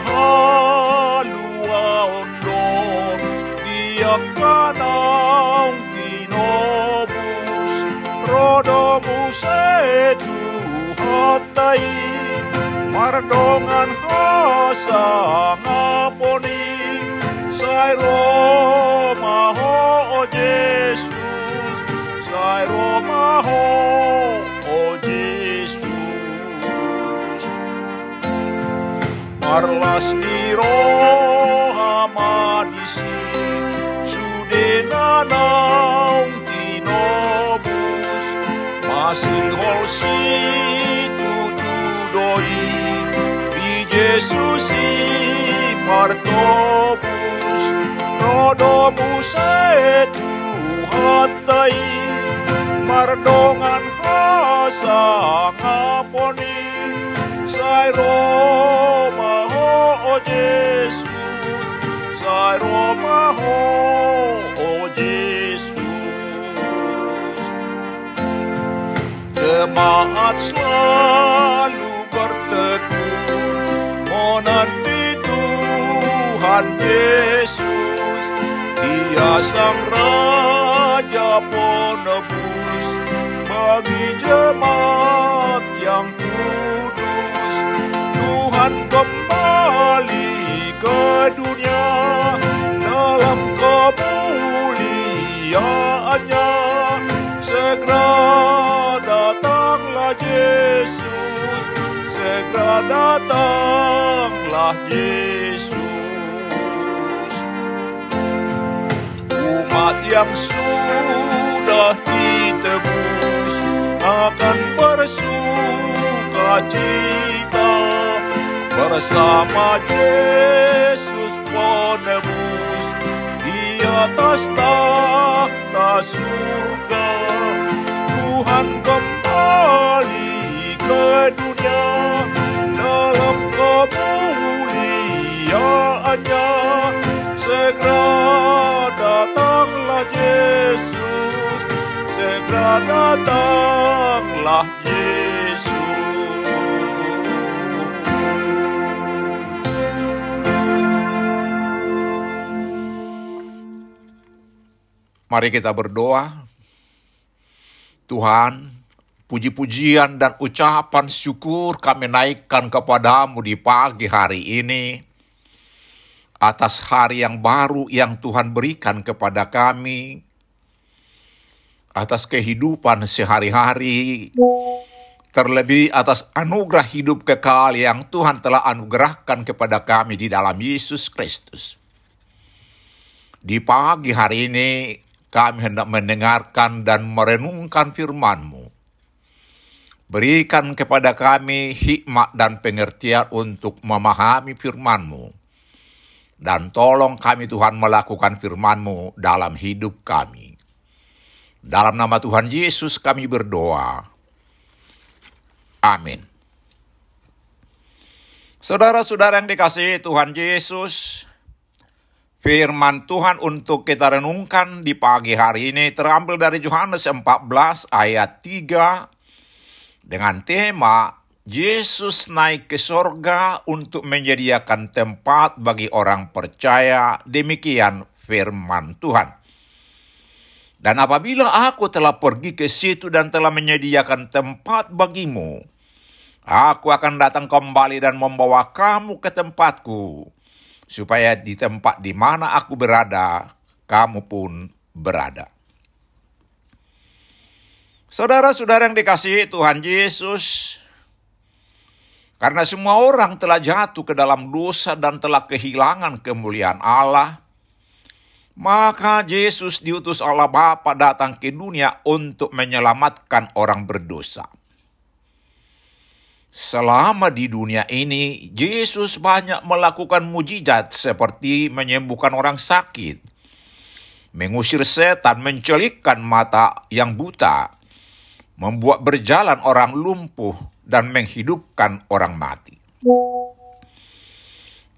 mahalua ono diakanang ginobus rodomus etu hatai mardongan hasa Marlas di roha madisi Sudena naung tinobus Masing holsi tutudoi Di Jesus i partobus Rodomus etu hatai Mardongan hasang aponi Sai Sai Roma ho o Jesus. Jemaat selalu berteduh Menanti Tuhan Yesus. Dia sang Raja penebus Bagi jemaat yang kudus. Tuhan kembali ke Datanglah Yesus. Umat yang sudah ditebus Akan bersuka cita Bersama Yesus penebus Di atas tahta surga. Tuhan kembali ke kemuliaannya segera datanglah Yesus segera datanglah Mari kita berdoa. Tuhan, puji-pujian dan ucapan syukur kami naikkan kepadamu di pagi hari ini. Atas hari yang baru yang Tuhan berikan kepada kami. Atas kehidupan sehari-hari. Terlebih atas anugerah hidup kekal yang Tuhan telah anugerahkan kepada kami di dalam Yesus Kristus. Di pagi hari ini kami hendak mendengarkan dan merenungkan firman-Mu. Berikan kepada kami hikmat dan pengertian untuk memahami firman-Mu. Dan tolong kami Tuhan melakukan firman-Mu dalam hidup kami. Dalam nama Tuhan Yesus kami berdoa. Amin. Saudara-saudara yang dikasihi Tuhan Yesus, Firman Tuhan untuk kita renungkan di pagi hari ini terambil dari Yohanes 14 ayat 3 dengan tema Yesus naik ke sorga untuk menyediakan tempat bagi orang percaya. Demikian firman Tuhan. Dan apabila aku telah pergi ke situ dan telah menyediakan tempat bagimu, aku akan datang kembali dan membawa kamu ke tempatku supaya di tempat di mana aku berada, kamu pun berada. Saudara-saudara yang dikasihi Tuhan Yesus, Karena semua orang telah jatuh ke dalam dosa dan telah kehilangan kemuliaan Allah, maka Yesus diutus Allah Bapa datang ke dunia untuk menyelamatkan orang berdosa. Selama di dunia ini, Yesus banyak melakukan mujizat seperti menyembuhkan orang sakit, mengusir setan, mencelikkan mata yang buta, membuat berjalan orang lumpuh, dan menghidupkan orang mati.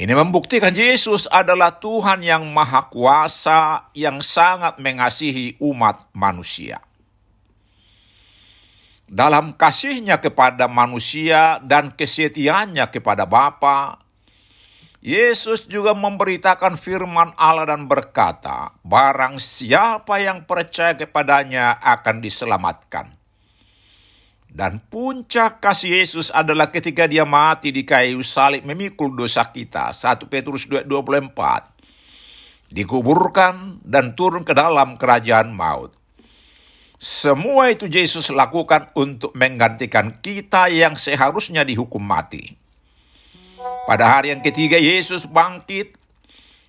Ini membuktikan Yesus adalah Tuhan yang Maha Kuasa yang sangat mengasihi umat manusia. Dalam kasihnya kepada manusia dan kesetiaannya kepada Bapa, Yesus juga memberitakan firman Allah dan berkata, "Barang siapa yang percaya kepadanya akan diselamatkan." Dan puncak kasih Yesus adalah ketika dia mati di kayu salib memikul dosa kita. 1 Petrus 2:24. Dikuburkan dan turun ke dalam kerajaan maut. Semua itu Yesus lakukan untuk menggantikan kita yang seharusnya dihukum mati. Pada hari yang ketiga Yesus bangkit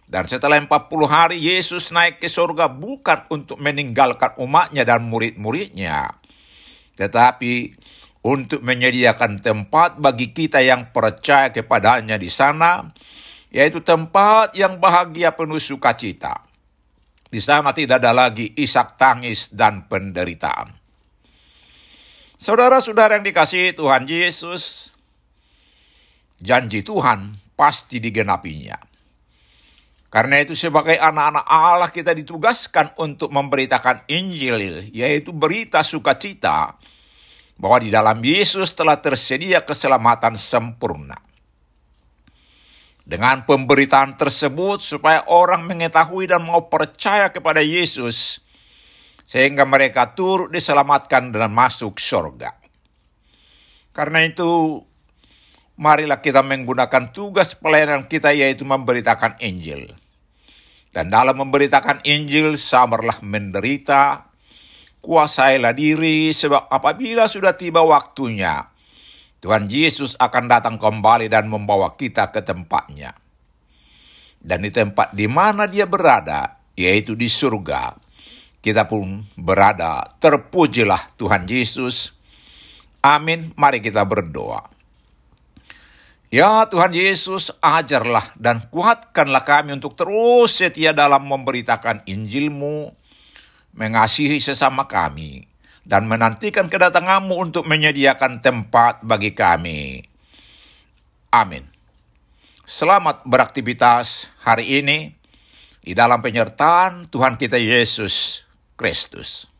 dan setelah 40 hari Yesus naik ke surga bukan untuk meninggalkan umatnya dan murid-muridnya tetapi untuk menyediakan tempat bagi kita yang percaya kepadanya di sana, yaitu tempat yang bahagia penuh sukacita. Di sana tidak ada lagi isak tangis dan penderitaan. Saudara-saudara yang dikasihi Tuhan Yesus, janji Tuhan pasti digenapinya. Karena itu sebagai anak-anak Allah kita ditugaskan untuk memberitakan Injil, yaitu berita sukacita bahwa di dalam Yesus telah tersedia keselamatan sempurna. Dengan pemberitaan tersebut supaya orang mengetahui dan mau percaya kepada Yesus, sehingga mereka turut diselamatkan dan masuk surga. Karena itu, marilah kita menggunakan tugas pelayanan kita yaitu memberitakan Injil. Dan dalam memberitakan Injil, sabarlah menderita, kuasailah diri sebab apabila sudah tiba waktunya, Tuhan Yesus akan datang kembali dan membawa kita ke tempatnya. Dan di tempat di mana dia berada, yaitu di surga, kita pun berada. Terpujilah Tuhan Yesus. Amin. Mari kita berdoa. Ya Tuhan Yesus, ajarlah dan kuatkanlah kami untuk terus setia dalam memberitakan Injilmu, mengasihi sesama kami, dan menantikan kedatanganmu untuk menyediakan tempat bagi kami. Amin. Selamat beraktivitas hari ini di dalam penyertaan Tuhan kita Yesus Kristus.